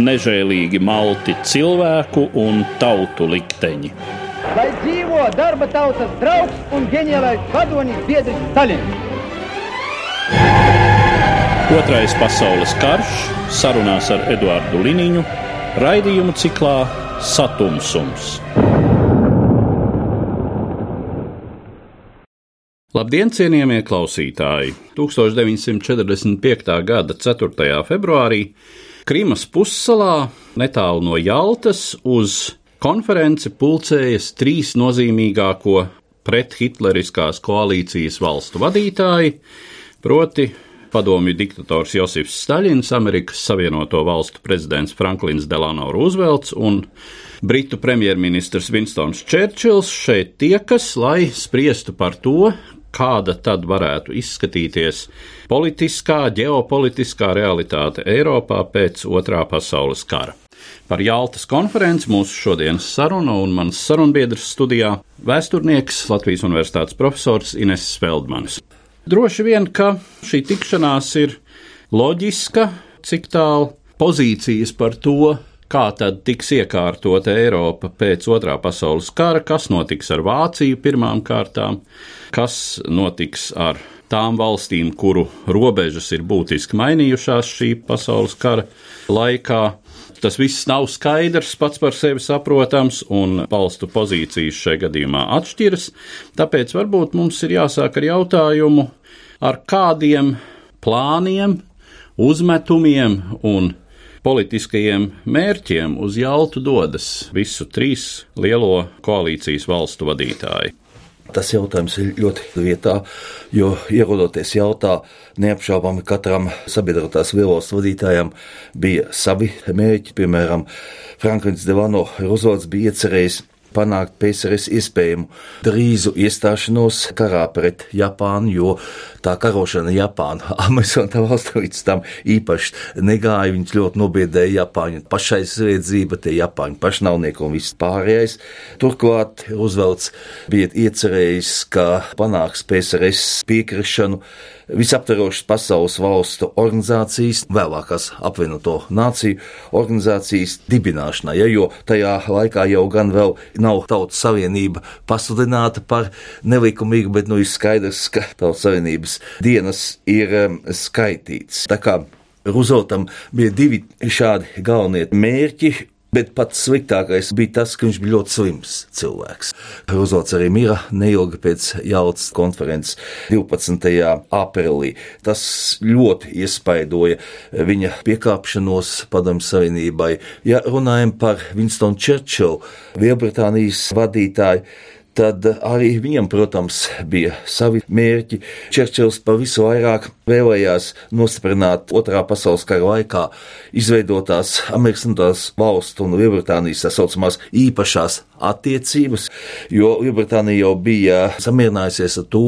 nežēlīgi malti cilvēku un tautu likteņi. Lai dzīvo darba tautas draugs un ģeniālais vadonis biedrs Stalins! Otrais pasaules karš sarunās ar Eduardu Liniņu raidījumu ciklā Satumsums. Labdien, cienījamie klausītāji! 1945. gada 4. februārī Krimas pussalā, netālu no Jaltas, uz konferenci pulcējas trīs nozīmīgāko prethitleriskās koalīcijas valstu vadītāji, proti padomju diktators Josifs Staļins, Amerikas Savienoto Valstu prezidents Franklins Delano Roosevelts un Britu premjerministrs Winstons Čērčils šeit tiekas, lai spriestu par to, kāda tad varētu izskatīties politiskā, ģeopolitiskā realitāte Eiropā pēc otrā pasaules kara. Par Jaltas konferenci mūsu šodienas saruna un mans sarunbiedrs studijā - vēsturnieks Latvijas Universitātes profesors Ines Feldmanis. Droši vien, ka šī tikšanās ir loģiska, cik tālu pozīcijas par to, kā tad tiks iekārtota Eiropa pēc otrā pasaules kara, kas notiks ar Vāciju pirmām kārtām, kas notiks ar tām valstīm, kuru robežas ir būtiski mainījušās šī pasaules kara laikā. Tas viss nav skaidrs, pats par sevi saprotams, un valstu pozīcijas šajā gadījumā atšķiras. Tāpēc varbūt mums ir jāsāk ar jautājumu, ar kādiem plāniem, uzmetumiem un politiskajiem mērķiem uz Jaltu dodas visu trīs lielo koalīcijas valstu vadītāji. Tas jautājums ir ļoti vietā, jo ierodoties jautā, neapšaubāmi katram sabiedrotās vielos vadītājam bija savi mērķi. Piemēram, Franklins Delano Roosevelts bija iecerējis panākt PSRS iespējamu drīzu iestāšanos karā pret Japānu, jo tā karošana Japāna, Amazonā valsts līdz tam īpaši negāja. Viņus ļoti nobiedēja Japāņu pašaizsardzība, tie Japāņu pašnāvnieki un viss pārējais. Turklāt Roosevelts bija iecerējis, ka panāks PSRS piekrišanu visaptverošas pasaules valstu organizācijas, vēlākās apvienoto nāciju organizācijas dibināšanai, ja, jo tajā laikā jau gan vēl nav tautas savienība pasludināta par nelikumīgu, bet nu ir skaidrs, ka tautas savienības dienas ir um, skaitīts. Rooseveltam bija divi šādi galvenie mērķi, Bet pats sliktākais bija tas, ka viņš bija ļoti slims cilvēks. Roosevelts arī mira neilgi pēc Jaltas konferences 12. aprīlī. Tas ļoti iespaidoja viņa piekāpšanos Padomju Savienībai. Ja runājam par Winstonu Churchillu, Lielbritānijas vadītāju, tad arī viņam, protams, bija savi mērķi. Čerčils pavisam vairāk vēlējās nostiprināt Otrā pasaules kara laikā izveidotās Amerikas valstu un Lielbritānijas tā saucamās īpašās attiecības, jo Lielbritānija jau bija samierinājusies ar to,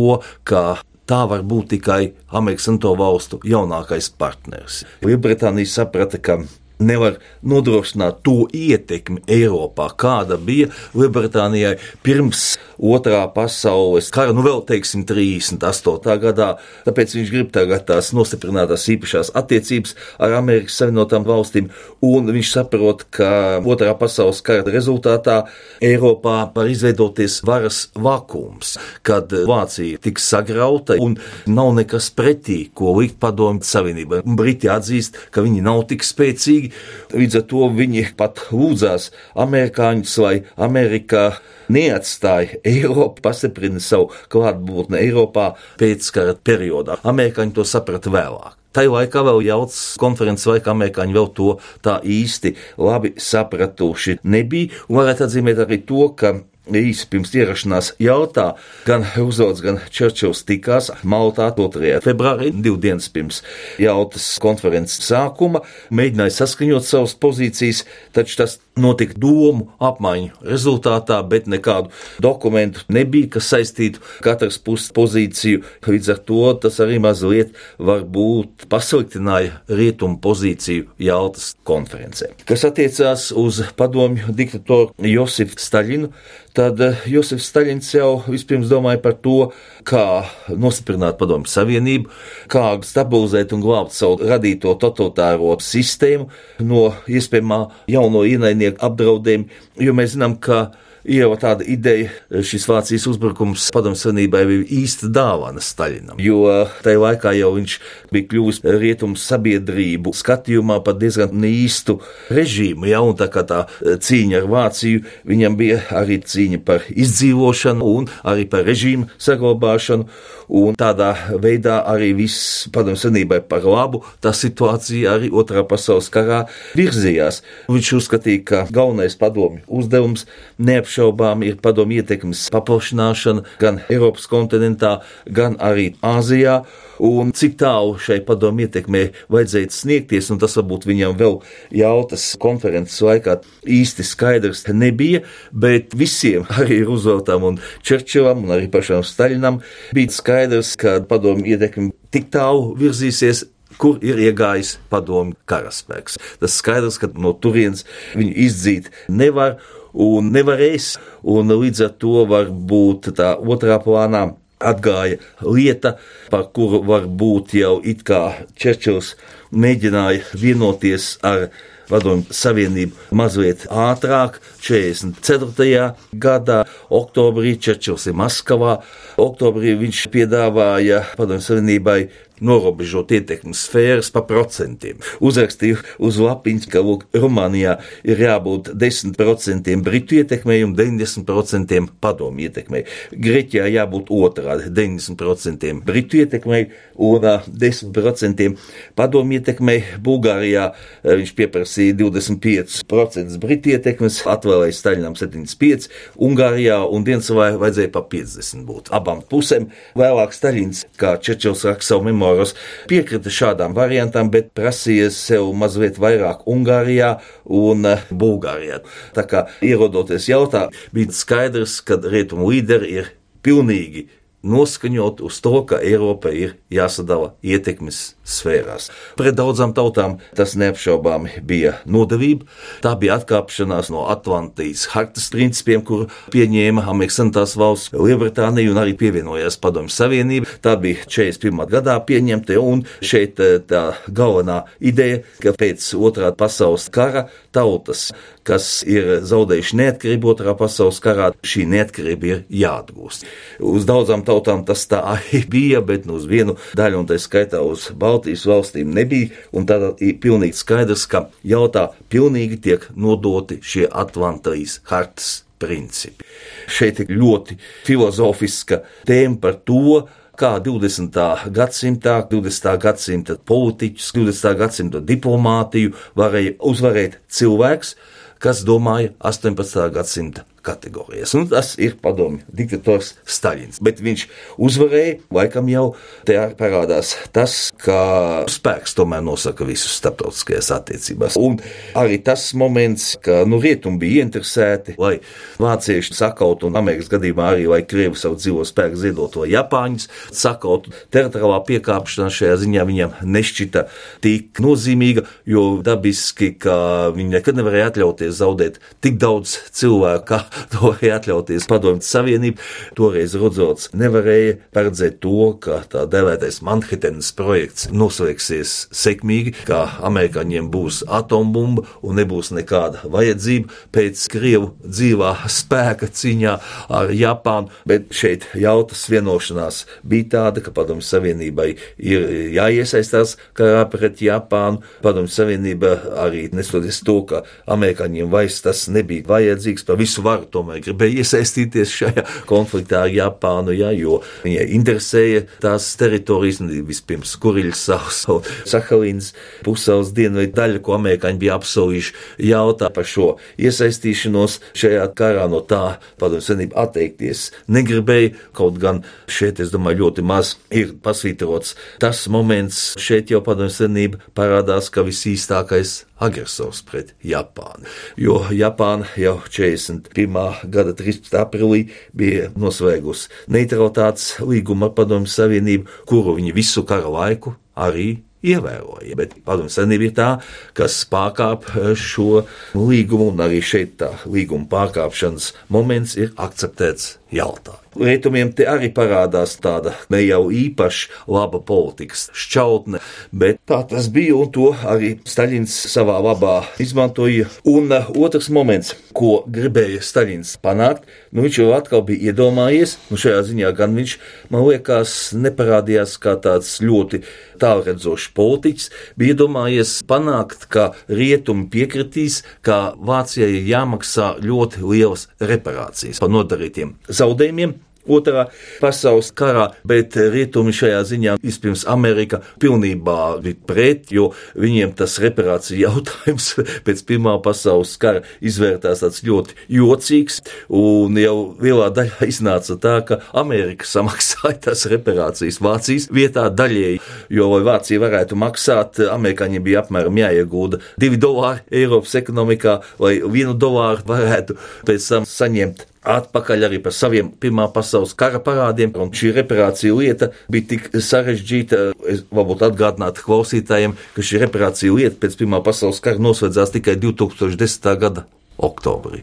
ka tā var būt tikai Amerikas Savienoto valstu jaunākais partners. Lielbritānija saprata, ka nevar nodrošināt to ietekmi Eiropā, kāda bija Lielbritānijai pirms otrā pasaules kara, nu vēl teiksim 38. gadā, tāpēc viņš grib tagad tās nostiprinātās īpašās attiecības ar Amerikas Savienotām valstīm, un viņš saprot, ka otrā pasaules kara rezultātā Eiropā var izveidoties varas vakums, kad Vācija tiks sagrauta un nav nekas pretī, ko likt padomju Savienībai. Briti atzīst, ka viņi nav tik spēcīgi, spēcīgi. Līdz ar to viņi pat lūdzās amerikāņus, lai Amerikā neatstāja Eiropu, pastiprina savu klātbūtni Eiropā pēckara periodā. Amerikāņi to saprata vēlāk. Tajā laikā vēl jauts konferences laikā amerikāņi vēl to tā īsti labi sapratuši nebija, un varētu atzīmēt arī to, ka īsi pirms ierašanās jautā, gan Roosevelts, gan Čerčils tikās Maltā 2. februārī, divu dienas pirms jautas konferences sākuma, mēģināja saskaņot savas pozīcijas, taču tas notika domu apmaiņu rezultātā, bet nekādu dokumentu nebija, kas saistītu katras puses pozīciju. Līdz ar to tas arī mazliet varbūt pasliktināja rietumu pozīciju Jaltas konferencē. Kas attiecās uz padomju diktatoru Josifu Staļinu, tad Josifs Staļins jau vispirms domāja par to, kā nostiprināt padomju savienību, kā stabilizēt un glābt savu radīto totalitāro sistēmu no iespējamā jauno ienaidnieku apdraudējuma, jo mēs zinām, ka jau tāda ideja, šis Vācijas uzbrukums Padomju Savienībai bija īsta dāvana Staļinam, jo tajā laikā jau viņš bija kļuvis rietumu sabiedrību skatījumā par diezgan īstu režīmu, ja, tā kā tā cīņa ar Vāciju, viņam bija arī cīņa par izdzīvošanu un arī par režīmu saglabāšanu, un tādā veidā arī viss Padomju Savienībai par labu, tā situācija arī otrā pasaules karā virzījās. Viņš uzskatīja, ka galvenais padomju uzdevums neapšaubām ir padomu ietekmes paplašināšana gan Eiropas kontinentā, gan arī Āzijā. Un cik tālu šai padomu ietekmē vajadzēja sniegties, un tas varbūt viņam vēl jautas konferences laikā īsti skaidrs nebija, bet visiem, arī Rooseveltam un Čerčilam un arī pašam Staļinam, bija skaidrs, ka padomu ietekme tik tālu virzīsies, kur ir iegājis padomju karaspēks. Tas skaidrs, ka no turienes viņu izdzīt nevar, un nevarēs, un līdz ar to varbūt tā otrā plānā atgāja lieta, par kuru varbūt jau it kā Čečils mēģināja vienoties ar Padomju Savienību mazliet ātrāk, 44. gadā, oktobrī Čečils ir Maskavā. Oktobrī viņš piedāvāja Padomju Savienībai norobežot ietekmes sfēras pa procentiem. Uzrakstīju uz lapiņas, ka lūk, Rumānijā ir jābūt 10% britu ietekmei un 90% padomu ietekmei. Grieķijā jābūt otrādi - 90% britu ietekmei un 10% padomu ietekmei. Bulgārijā viņš pieprasīja 25% britu ietekmes, atvēlēja Staļinam 75%, Ungārijā un Diensavai vajadzēja pa 50% būt. Abām pusēm vēlāk Staļins, kā Čečels raksta savu memoāru, memoāros piekrita šādām variantām, bet prasīja sev mazliet vairāk Ungārijā un eh, Bulgārijā. Tā kā ierodoties jautā, bija skaidrs, ka rietumu līderi ir pilnīgi noskaņot uz to, ka Eiropa ir jāsadala ietekmes sfērās. Pret daudzām tautām tas neapšaubāmi bija nodevība. Tā bija atkāpšanās no Atlantijas hartas principiem, kur pieņēma Amerikas Savienotās valsts, Lielbritānija un arī pievienojās Padomju Savienība. Tā bija 41. gadā pieņemta, un šeit eh, tā galvenā ideja, ka pēc otrā pasaules kara tautas, kas ir zaudējuši neatkarību otrā pasaules karā, šī neatkarība ir jāatgūst. Uz daudzām tautām tas tā arī bija, bet nu uz vienu daļu, un tā skaitā uz Baltiju Baltijas valstīm nebija, un tad ir pilnīgi skaidrs, ka jautā pilnīgi tiek nodoti šie Atlantijas hartas principi. Šeit ir ļoti filozofiska tēma par to, kā 20. gadsimtā, 20. gadsimta politiķus, 20. gadsimta diplomātiju varēja uzvarēt cilvēks, kas domāja 18. gadsimta kategorijas. Un tas ir padomju diktators Staļins. Bet viņš uzvarēja, laikam jau tajā parādās tas, ka spēks tomēr nosaka visus starptautiskajās attiecībās. Un arī tas moments, ka nu, rietumi bija interesēti, lai vācieši sakautu, un Amerikas gadījumā arī, lai Krievi savu dzīvo spēku ziedoto Japāņus, sakautu teritoriālā piekāpšanās šajā ziņā viņam nešķita tik nozīmīga, jo dabiski, ka viņi nekad nevarēja atļauties zaudēt tik daudz cilvēku, kā to varēja atļauties Padomju Savienība. Toreiz Rudzots nevarēja paredzēt to, ka tā dēvētais Manhetenas projekts noslēgsies sekmīgi, ka amerikāņiem būs atombumba un nebūs nekāda vajadzība pēc Krievu dzīvā spēka cīņā ar Japānu, bet šeit jautas vienošanās bija tāda, ka Padomju Savienībai ir jāiesaistās karā pret Japānu. Padomju Savienība arī nesoties to, ka amerikāņiem vairs tas nebija vajadzīgs, pa visu varu tomēr gribēja iesaistīties šajā konfliktā ar Japānu, ja, jo viņai interesēja tās teritorijas, vispirms Kuriļas salas un Sahalīnas pussalas dienvidu daļa, ko amerikāņi bija apsolījuši, jautā par šo iesaistīšanos šajā karā. No tā padomju senība atteikties negribēja, kaut gan šeit, es domāju, ļoti maz ir pasvītrots tas moments, šeit jau padomju senība parādās, ka visīstākais agresors pret Japānu. Jo Japāna jau 41. gada 13. aprīlī bija noslēgusi neutralitātes līgumu ar Padomju Savienību, kuru viņi visu kara laiku arī ievēroja. Bet padomju savienība ir tā, kas pārkāp šo līgumu, un arī šeit tā līguma pārkāpšanas moments ir akceptēts Jaltā. Rietumiem te arī parādās tāda ne jau īpaši laba politikas šķautne, bet tā tas bija, un to arī Staļins savā labā izmantoja. Un uh, otrs moments, ko gribēja Staļins panākt, nu viņš jau atkal bija iedomājies, nu šajā ziņā gan viņš, man liekas, neparādījās kā tāds ļoti tālredzošs politiķis, bija iedomājies panākt, ka rietumi piekritīs, ka Vācijai ir jāmaksā ļoti lielas reparācijas par nodarītiem zaudējumiem. Otrā pasaules karā, bet rietumi šajā ziņā vispirms Amerika pilnībā bija pret, jo viņiem tas reparācija jautājums pēc Pirmā pasaules kara izvērtās tāds ļoti jocīgs, un jau lielā daļā iznāca tā, ka Amerika samaksāja tās reparācijas Vācijas vietā daļēji, jo, lai Vācija varētu maksāt, amerikāņiem bija apmēram jāiegūda 2 dolāri Eiropas ekonomikā, lai 1 dolāru varētu pēc tam saņemt atpakaļ arī par saviem Pirmā pasaules kara parādiem. Un šī reparācija lieta bija tik sarežģīta, es varbūt atgādinātu klausītājiem, ka šī reparācija lieta pēc Pirmā pasaules kara noslēdzās tikai 2010. gada oktobrī.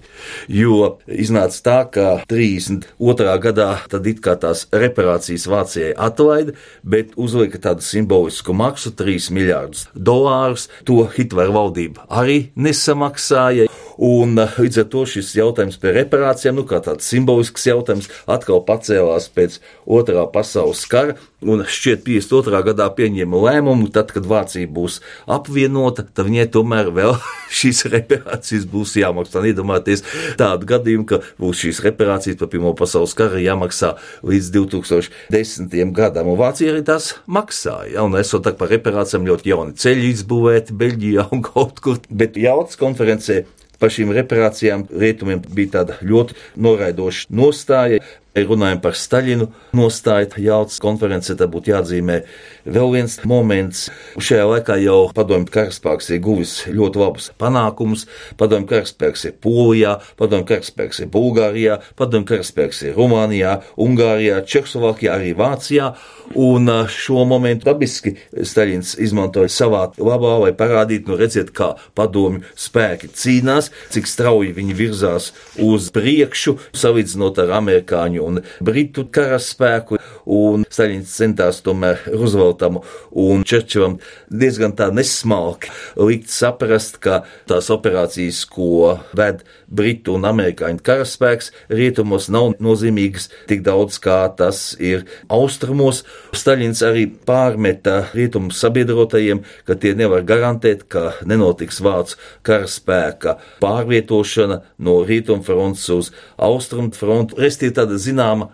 Jo iznāca tā, ka 32. gadā tad it kā tās reparācijas Vācijai atlaida, bet uzlika tādu simbolisku maksu - 3 miljārdus dolārus. To Hitlera valdība arī nesamaksāja. Un eh, līdz ar to šis jautājums par reparācijām, nu, kā tāds simbolisks jautājums, atkal pacēlās pēc otrā pasaules kara. Un šķiet, 52. gadā pieņēma lēmumu, tad, kad Vācija būs apvienota, tad viņai tomēr vēl šīs reparācijas būs jāmaksā. Iedomājieties tādu gadījumu, ka būs šīs reparācijas par Pirmo pasaules karu jāmaksā līdz 2010. gadam, un Vācija arī tās maksāja. Ja? Un esot tā par reparācijām ļoti jauni ceļi izbūvēti Beļģijā un kaut kur, bet jautas konferencē par šīm reparācijām rietumiem bija tāda ļoti noraidoša nostāja. Runājot par Staļinu nostāju, Jāltas konferencē, tad būtu jāatzīmē vēl viens moments. Šajā laikā jau padomju karaspēks ir guvis ļoti labus panākumus. Padomju karaspēks ir Polijā, padomju karaspēks ir Bulgārijā, padomju karaspēks ir Rumānijā, Ungārijā, Čehoslovākijā, arī Vācijā. Un šo momentu dabiski Staļins izmantoja savā labā, lai parādītu, nu redziet, kā padomju spēki cīnās, cik strauji viņi virzās uz priekšu, salīdzinot ar amerikāņu un britu karaspēku, un Staļins centās tomēr Rooseveltam un Čerčilam diezgan tā nesmalki likt saprast, ka tās operācijas, ko ved britu un amerikāņu karaspēks, rietumos nav nozīmīgas tik daudz, kā tas ir austrumos. Staļins arī pārmeta rietumu sabiedrotajiem, ka tie nevar garantēt, ka nenotiks vācu karaspēka pārvietošana no rietumu frontes uz austrumu frontu. Resti ir tāda zināma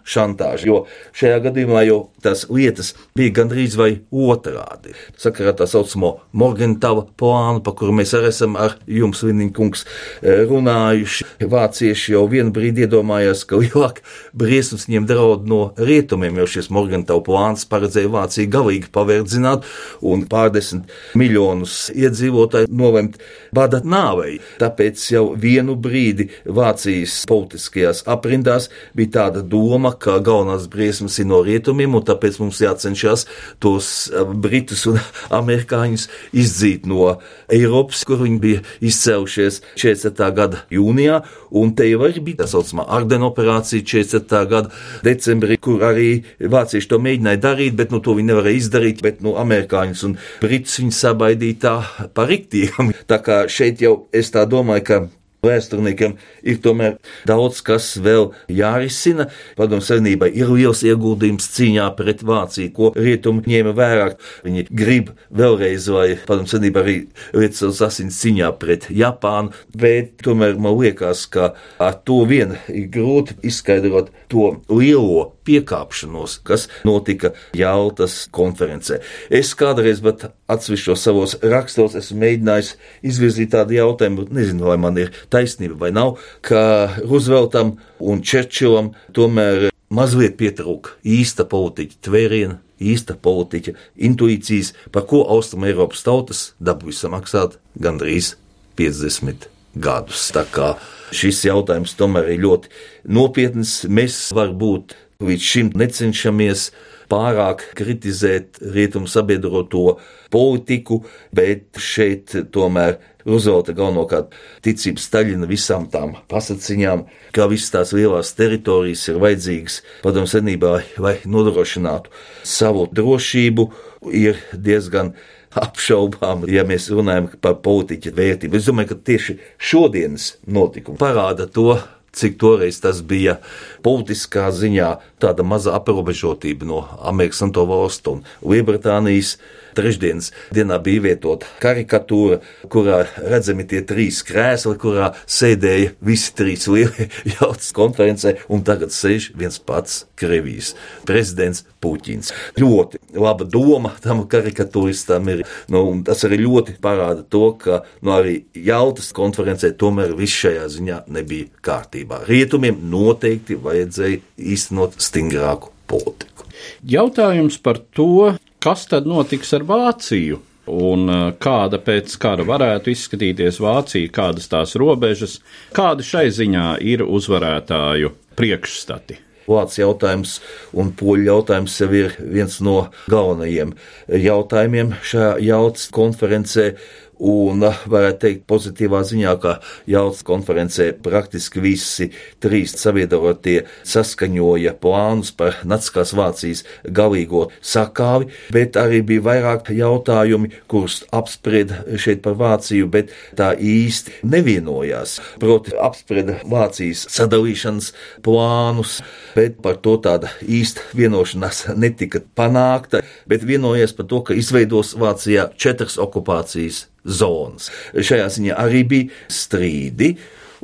šantāža, jo šajā gadījumā jau tās lietas bija gandrīz vai otrādi. Sakarā tā saucamo Morgentava plānu, pa kuru mēs arī esam ar jums, Viniņkungs, runājuši. Vācieši jau vienu brīdi iedomājās, ka lielāk briesmas viņiem draud no rietumiem, jo šis Morgentava plāns paredzēja Vāciju galīgi paverdzināt un pārdesmit miljonus iedzīvotāju nolemt bada nāvei. Tāpēc jau vienu brīdi Vācijas politiskajās aprindās bija tāda doma, ka galvenās briesmas ir no rietumiem, un tāpēc mums jācenšas tos eh, britus un amerikāņus izdzīt no Eiropas, kur viņi bija izcēlušies 40. gada jūnijā, un te jau arī bija tā saucamā Ardena operācija 40. gada decembrī, kur arī vācieši to mēģināja darīt, bet nu, to viņi nevarēja izdarīt, bet nu, amerikāņus un britus viņi sabaidīja tā par riktīgam. Tā kā šeit jau es tā domāju, ka Vēsturniekiem ir tomēr daudz kas vēl jārisina. Padomu Savienībai ir liels ieguldījums cīņā pret Vāciju, ko rietumi ņēma vērā. Viņi grib vēlreiz, lai Padomu Savienība arī liec savus asins cīņā pret Japānu, bet tomēr man liekas, ka ar to vien ir grūti izskaidrot to lielo piekāpšanos, kas notika Jaltas konferencē. Es kādreiz, bet atsevišķos savos rakstos esmu mēģinājis izvirzīt tādu jautājumu, nezinu, vai man ir taisnība vai nav, ka Rooseveltam un Čerčilam tomēr mazliet pietrūka īsta politiķa tvēriena, īsta politiķa intuīcijas, par ko Austrum Eiropas tautas dabūja samaksāt gandrīz 50 gadus. Tā kā šis jautājums tomēr ir ļoti nopietns, mēs varbūt līdz šim necenšamies pārāk kritizēt rietumu sabiedroto politiku, bet šeit tomēr Roosevelta galvenokārt ticība Staļina visām tām pasaciņām, ka visas tās lielās teritorijas ir vajadzīgas padomu senībā, lai nodrošinātu savu drošību, ir diezgan apšaubām, ja mēs runājam par politiķa vērtību. Es domāju, ka tieši šodienas notikumi parāda to, cik toreiz tas bija politiskā ziņā tāda maza aprobežotība no Amerikas Savienoto Valstu un Lielbritānijas trešdienas dienā bija vietota karikatūra, kurā redzami tie trīs krēsli, kurā sēdēja visi trīs lielie jautas konferencē, un tagad sēž viens pats Krievijas prezidents Puķins. Ļoti laba doma tam karikatūristam ir, nu, tas arī ļoti parāda to, ka nu, arī Jaltas konferencē tomēr viss šajā ziņā nebija kārtībā. Rietumiem noteikti vajadzēja īstenot stingrāku politiku. Jautājums par to, kas tad notiks ar Vāciju? Un uh, kāda pēc kara varētu izskatīties Vācija, kādas tās robežas, kāda šai ziņā ir uzvarētāju priekšstati? Vācijas jautājums un poļu jautājums jau ir viens no galvenajiem jautājumiem šajā jautas konferencē. Un varētu teikt, pozitīvā ziņā, ka jautas konferencē praktiski visi trīs sabiedrotie saskaņoja plānus par Naciskās Vācijas galīgo sakāvi, bet arī bija vairāk jautājumi, kurus apsprieda šeit par Vāciju, bet tā īsti nevienojās. Proti, apsprieda Vācijas sadalīšanas plānus, bet par to tāda īsta vienošanās netika panākta, bet vienojies par to, ka izveidos Vācijā četras okupācijas zonas. Šajā ziņā arī bija strīdi.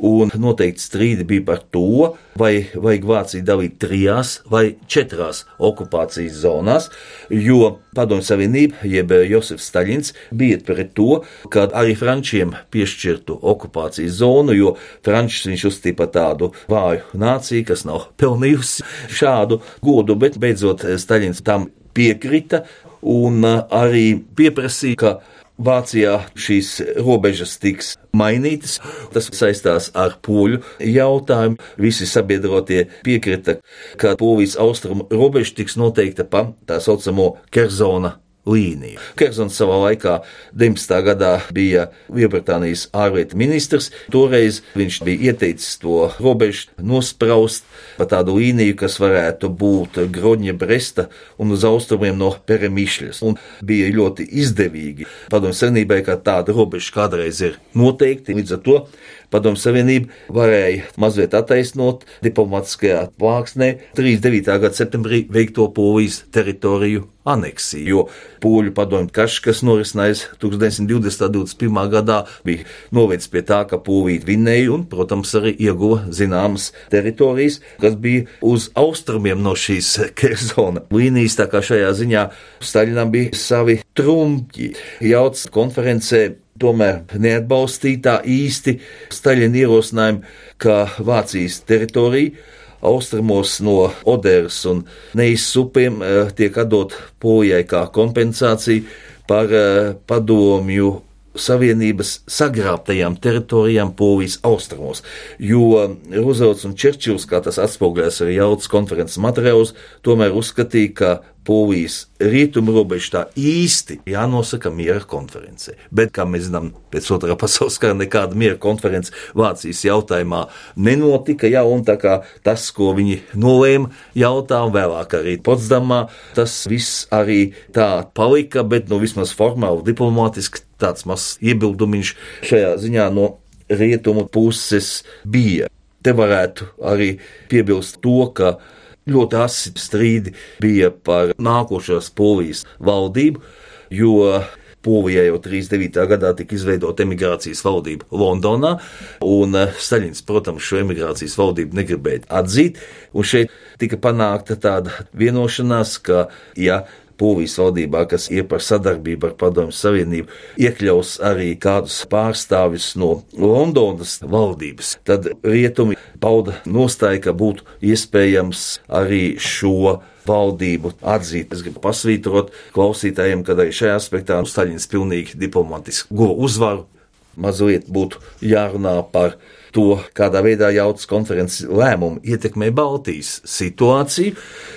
Un noteikti strīdi bija par to, vai vajag Vāciju dalīt trijās vai četrās okupācijas zonās, jo Padomju Savienība, jeb Josefs Staļins, bija pret to, ka arī Frančiem piešķirtu okupācijas zonu, jo Frančs viņš uzstīja par tādu vāju nāciju, kas nav pelnījusi šādu godu, bet beidzot Staļins tam piekrita un arī pieprasīja, ka Vācijā šīs robežas tiks mainītas. Tas saistās ar poļu jautājumu. Visi sabiedrotie piekrita, ka Polijas austrumu robeža tiks noteikta pa tā saucamo Kerzona līniju. Kersons savā laikā, 19. gadā, bija Lielbritānijas ārlietu ministrs. Toreiz viņš bija ieteicis to robežu nospraust pa tādu līniju, kas varētu būt Groņa Bresta un uz austrumiem no Peremišļas. Un bija ļoti izdevīgi padomju senībai, ka tāda robeža kādreiz ir noteikti. Līdz ar to Padomu Savienība varēja mazliet attaisnot diplomatiskajā plāksnē 39. gada septembrī veikto Polijas teritoriju aneksiju, jo Pūļu padomju karš, kas norisinājās 1920. gadā, bija novedis pie tā, ka Pūlīt vinnēja un, protams, arī ieguva zināmas teritorijas, kas bija uz austrumiem no šīs Kerzona līnijas, tā kā šajā ziņā Staļinam bija savi trumpi. Jauts konferencē tomēr neatbalstīja tā īsti Staļina ierosinājumu, ka Vācijas teritorija austrumos no Oderas un Neijas upēm eh, tiek atdot Polijai kā kompensācija par eh, padomju Savienības sagrābtajām teritorijām Polijas austrumos, jo Roosevelts un Čerčils, kā tas atspoguļojas arī jautas konferences materiālos, tomēr uzskatīja, ka Polijas rietumu robeža tā īsti jānosaka miera konferencē. Bet, kā mēs zinām, pēc otrā pasaules kara nekāda miera konference Vācijas jautājumā nenotika, jā, un tā kā tas, ko viņi nolēma jautā, un vēlāk arī Potsdamā, tas viss arī tā palika, bet, nu, vismaz formāli diplomātiski tāds mazs iebildumiņš šajā ziņā no rietumu puses bija. Te varētu arī piebilst to, ka ļoti asi strīdi bija par nākošās polijas valdību, jo Polijā jau 39. gadā tika izveidota emigrācijas valdība Londonā, un eh, Staļins, protams, šo emigrācijas valdību negribēja atzīt, un šeit tika panākta tāda vienošanās, ka, ja Polijas valdībā, kas ir par sadarbību ar Padomju Savienību, iekļaus arī kādus pārstāvis no Londonas valdības, tad rietumi pauda nostāja, ka būtu iespējams arī šo valdību atzīt. Es gribu pasvītrot klausītājiem, ka arī šajā aspektā Staļins pilnīgi diplomatiski guva uzvaru. Mazliet būtu jārunā par to, kādā veidā jautas konferences lēmumi ietekmē Baltijas situāciju.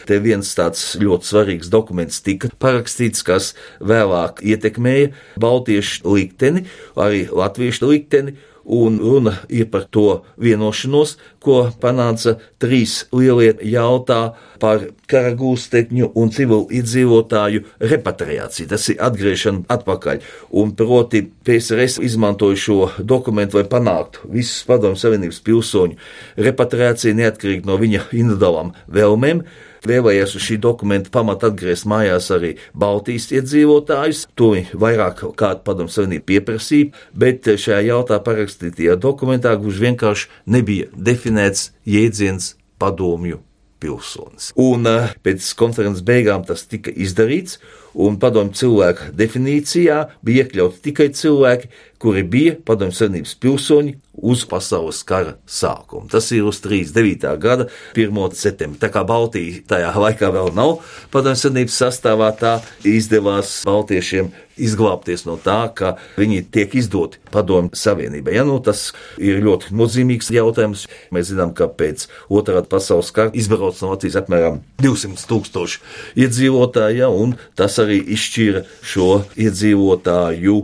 Te viens tāds ļoti svarīgs dokuments tika parakstīts, kas vēlāk ietekmēja Baltiešu likteni, arī Latviešu likteni un runa ir par to vienošanos, ko panāca trīs lielie jautā par kara gūstekņu un civilu iedzīvotāju repatriāciju. Tas ir atgriešana atpakaļ. Un proti PSRS izmantoja šo dokumentu, lai panāktu visus padomu savienības pilsoņu repatriāciju neatkarīgi no viņa individuālām vēlmēm vēlējies uz šī dokumenta pamata atgriezt mājās arī Baltijas iedzīvotājus. To vairāk kādu padomu savienību pieprasīja, bet šajā jautā parakstītajā dokumentā gluži vienkārši nebija definēts jēdziens padomju pilsonis. Un eh, pēc konferences beigām tas tika izdarīts, un padomju cilvēku definīcijā bija iekļauti tikai cilvēki, kuri bija padomju savienības pilsoņi uz pasaules kara sākumu. Tas ir uz 39. gada 1. septembra. Tā kā Baltija tajā laikā vēl nav padomju savienības sastāvā, tā izdevās baltiešiem izglābties no tā, ka viņi tiek izdoti padomju savienībai. Ja, nu, tas ir ļoti nozīmīgs jautājums. Mēs zinām, ka pēc otrā pasaules kara izbrauc no Latvijas apmēram 200 tūkstoši iedzīvotāji, ja, un tas arī izšķīra šo iedzīvotāju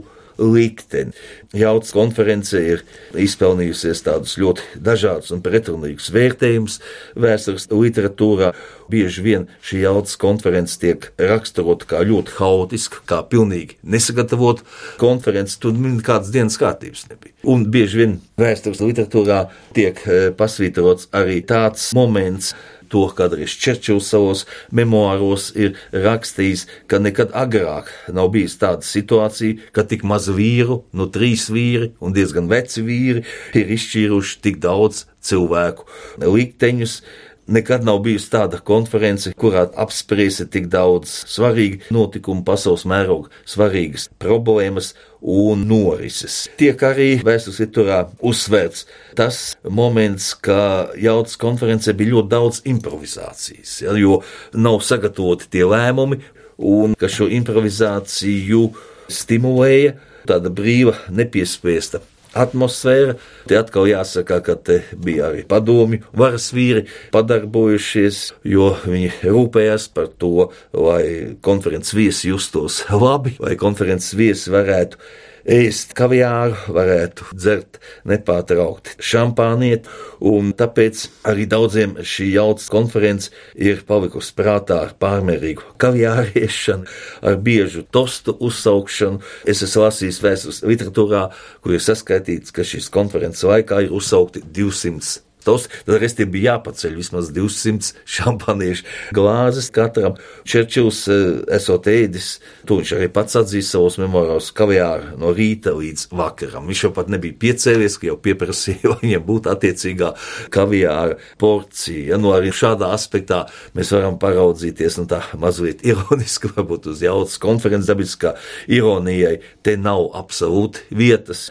likteni. Jauts konference ir izpelnījusies tādus ļoti dažādus un pretrunīgus vērtējumus vēstures literatūrā. Bieži vien šī jautas konference tiek raksturota kā ļoti haotiska, kā pilnīgi nesagatavota konference, tur nekādas dienas kārtības nebija. Un bieži vien vēstures literatūrā tiek eh, pasvītrots arī tāds moments, to kādreiz Čerčils savos memoāros ir rakstījis, ka nekad agrāk nav bijis tāda situācija, ka tik maz vīru, nu trīs vīri un diezgan veci vīri ir izšķīruši tik daudz cilvēku likteņus. Nekad nav bijusi tāda konference, kurā apspriesti tik daudz svarīgu notikumu pasaules mēroga, svarīgas problēmas un norises. Tiek arī vēstures citurā uzsvērts tas moments, ka jautas konferencē bija ļoti daudz improvizācijas, ja, jo nav sagatavoti tie lēmumi, un ka šo improvizāciju stimulēja tāda brīva, nepiespiesta atmosfēra. Te atkal jāsaka, ka te bija arī padomju varas vīri padarbojušies, jo viņi rūpējās par to, lai konferences viesi justos labi, lai konferences viesi varētu ēst kaviāru, varētu dzert nepārtraukti šampāniet, un tāpēc arī daudziem šī jautas konference ir palikusi prātā ar pārmērīgu kaviāriešanu, ar biežu tostu uzsaukšanu. Es esmu lasījis vēstures literatūrā, kur ir saskaitīts, ka šīs konferences laikā ir uzsaukti 200 tos, tad bija jāpaceļ vismaz 200 šampaniešu glāzes katram. Čerčils eh, esot ēdis, to viņš arī pats atzīst savos memoāros, kaviāru no rīta līdz vakaram. Viņš jau pat nebija piecēlies, ka jau pieprasīja, lai viņam būtu attiecīgā kaviāra porcija. Ja, nu arī šādā aspektā mēs varam paraudzīties, nu tā mazliet ironiski, varbūt uz jautas konferences dabiskā ironijai, te nav absolūti vietas.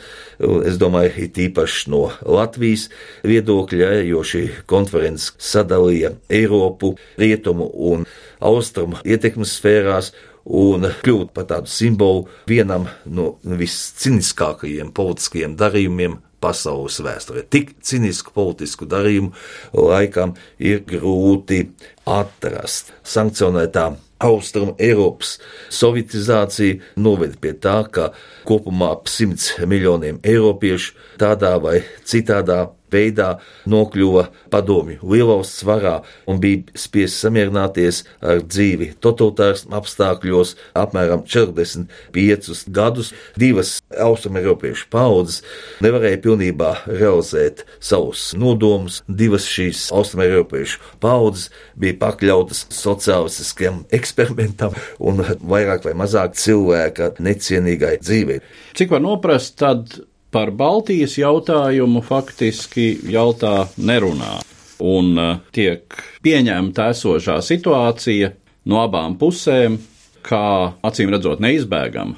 Es domāju, it īpaši no Latvijas viedokļa, jo šī konferences sadalīja Eiropu, rietumu un austrumu ietekmes sfērās un kļūt par tādu simbolu vienam no visciniskākajiem politiskajiem darījumiem pasaules vēsturē. Tik cinisku politisku darījumu laikam ir grūti atrast. Sankcionētā Austrumu Eiropas sovietizācija noveda pie tā, ka kopumā ap 100 miljoniem eiropiešu tādā vai citādā veidā nokļuva padomju lielvalsts varā un bija spiests samierināties ar dzīvi totalitārs apstākļos apmēram 45 gadus. Divas austrumēropiešu paudzes nevarēja pilnībā realizēt savus nodomus. Divas šīs austrumēropiešu paudzes bija pakļautas sociālistiskiem eksperimentam un vairāk vai mazāk cilvēka necienīgai dzīvei. Cik var noprast, tad par Baltijas jautājumu faktiski jautā nerunā. Un uh, tiek pieņemta esošā situācija no abām pusēm, kā acīm redzot neizbēgama.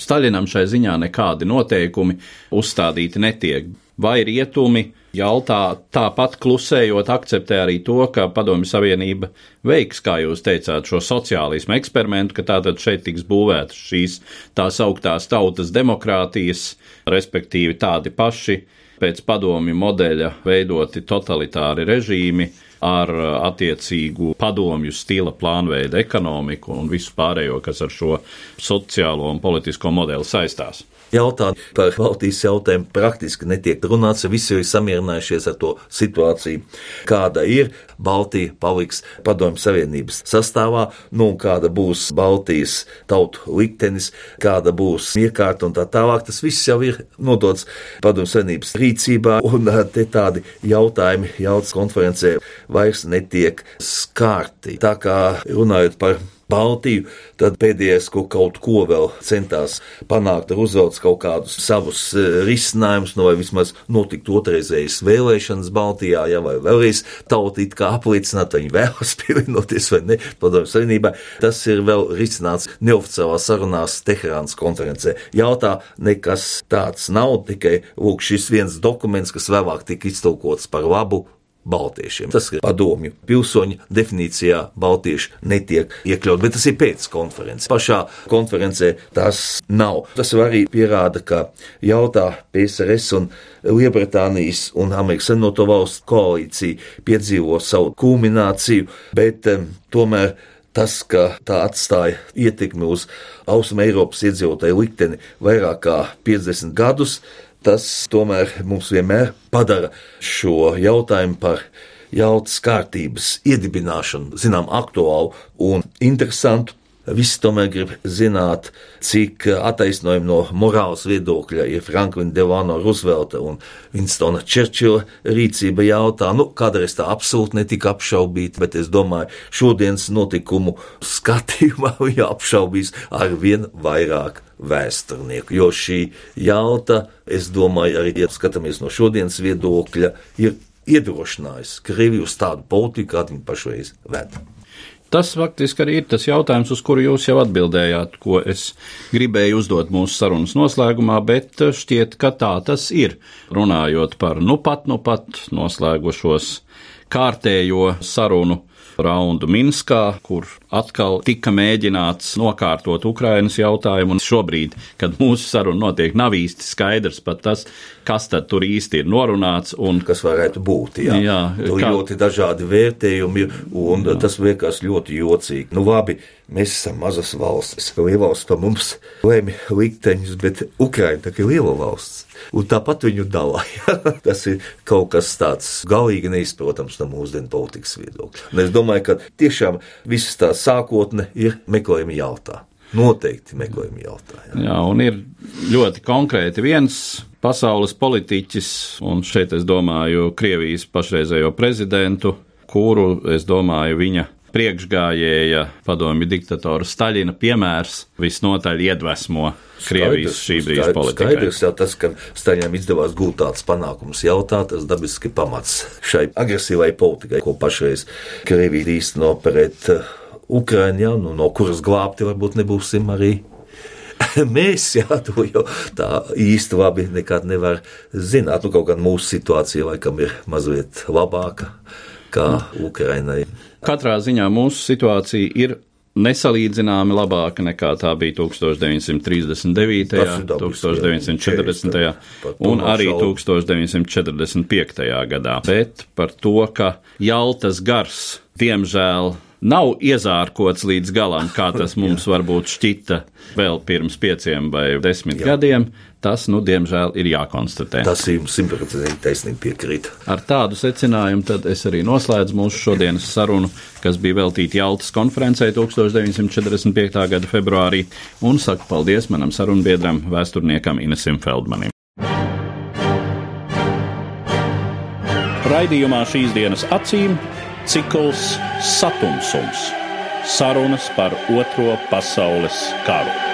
Staļinam šai ziņā nekādi noteikumi uzstādīti netiek. Vai rietumi jautā tāpat klusējot, akceptē arī to, ka Padomju Savienība veiks, kā jūs teicāt, šo sociālismu eksperimentu, ka tātad šeit tiks būvētas šīs tās augtās tautas demokrātijas, respektīvi tādi paši pēc padomju modeļa veidoti totalitāri režīmi ar attiecīgu padomju stila plānveidu ekonomiku un visu pārējo, kas ar šo sociālo un politisko modeli saistās jautājumi par Baltijas jautājumu praktiski netiek runāts. Visi ir samierinājušies ar to situāciju, kāda ir. Baltija paliks Padomju Savienības sastāvā, nu kāda būs Baltijas tautu liktenis, kāda būs iekārta un tā tālāk. Tas viss jau ir nodots Padomju Savienības rīcībā, un eh, te tādi jautājumi jautas konferencē vairs netiek skārti. Tā kā runājot par Baltiju, tad pēdējais, ko kaut ko vēl centās panākt, ir uzvelc kaut kādus savus e, risinājumus, no vai vismaz notikt otrreizējas vēlēšanas Baltijā, ja vai vēlreiz tauta it kā apliecināt, viņi vēlas pievienoties vai ne padomju savienībā. Tas ir vēl risināts neoficiālā sarunās Teherānas konferencē. Jautā, nekas tāds nav, tikai lūk šis viens dokuments, kas vēlāk tika iztulkots par labu baltiešiem. Tas ir padomju pilsoņu definīcijā, baltieši netiek iekļaut, bet tas ir pēc konferences. Pašā konferencē tas nav. Tas arī pierāda, ka jautā PSRS un Lielbritānijas un Amerikas Savienoto valstu koalīcija piedzīvo savu kulmināciju, bet um, tomēr tas, ka tā atstāja ietekmi uz Austrum Eiropas iedzīvotāju likteni vairāk kā 50 gadus, tas tomēr mums vienmēr padara šo jautājumu par jautas kārtības iedibināšanu, zinām, aktuālu un interesantu. Visi tomēr grib zināt, cik attaisnojumi no morāles viedokļa ir Franklina Delano Roosevelta un Winstona Čerčila rīcība jautā. Nu, kādreiz tā absolūti netika apšaubīta, bet es domāju, šodienas notikumu skatījumā viņa apšaubīs ar vien vairāk vēsturnieku, jo šī jauta, es domāju, arī, ja skatāmies no šodienas viedokļa, ir iedrošinājusi Krieviju uz tādu politiku, kādu viņi pašreiz veda. Tas faktiski arī ir tas jautājums, uz kuru jūs jau atbildējāt, ko es gribēju uzdot mūsu sarunas noslēgumā, bet šķiet, ka tā tas ir. Runājot par nu pat, nu pat noslēgušos kārtējo sarunu raundu Minskā, kur atkal tika mēģināts nokārtot Ukrainas jautājumu. Un šobrīd, kad mūsu saruna notiek, nav īsti skaidrs pat tas, kas tad tur īsti ir norunāts. Un, kas varētu būt? Jā, jā tur kā... ļoti dažādi vērtējumi, un jā. tas liekas ļoti jocīgi. Nu, labi, mēs esam mazas valstis. Lielvalsts pa mums lēma likteņus, bet Ukraina ir liela valsts un tāpat viņu dalīja. Tas ir kaut kas tāds galīgi neizprotams no mūsdienu politikas viedokļa. Un es domāju, ka tiešām visas tā sākotne ir meklējuma jautājums. Noteikti meklējuma jautājums. Jā, un ir ļoti konkrēti viens pasaules politiķis, un šeit es domāju Krievijas pašreizējo prezidentu, kuru es domāju viņa priekšgājēja padomju diktatora Staļina piemērs visnotaļ iedvesmo Krievijas šī brīža politikai. Skaidrs jau tas, ka Staļinam izdevās gūt tāds panākums jautā, tas dabiski pamats šai agresīvai politikai, ko pašreiz Krievija īsteno pret uh, Ukraiņu, ja, nu, no kuras glābti varbūt nebūsim arī mēs jā, to jau tā īsti labi nekad nevar zināt. Nu, kaut gan mūsu situācija laikam ir mazliet labāka kā Ukrainai. Katrā ziņā mūsu situācija ir nesalīdzināmi labāka nekā tā bija 1939., 1940. un arī 1945. gadā. Bet par to, ka Jaltas gars, diemžēl, nav iezārkots līdz galam, kā tas mums varbūt šķita vēl pirms pieciem vai desmit Jā. gadiem. Tas, nu, diemžēl, ir jākonstatē. Tas ir simtprocentīgi taisnība piekrīt. Ar tādu secinājumu tad es arī noslēdzu mūsu šodienas sarunu, kas bija veltīta Jaltas konferencē 1945. gada februārī, un saku paldies manam sarunbiedram, vēsturniekam Inesim Feldmanim. Raidījumā šīs dienas acīm cikls Satumsums - sarunas par Otro pasaules karu.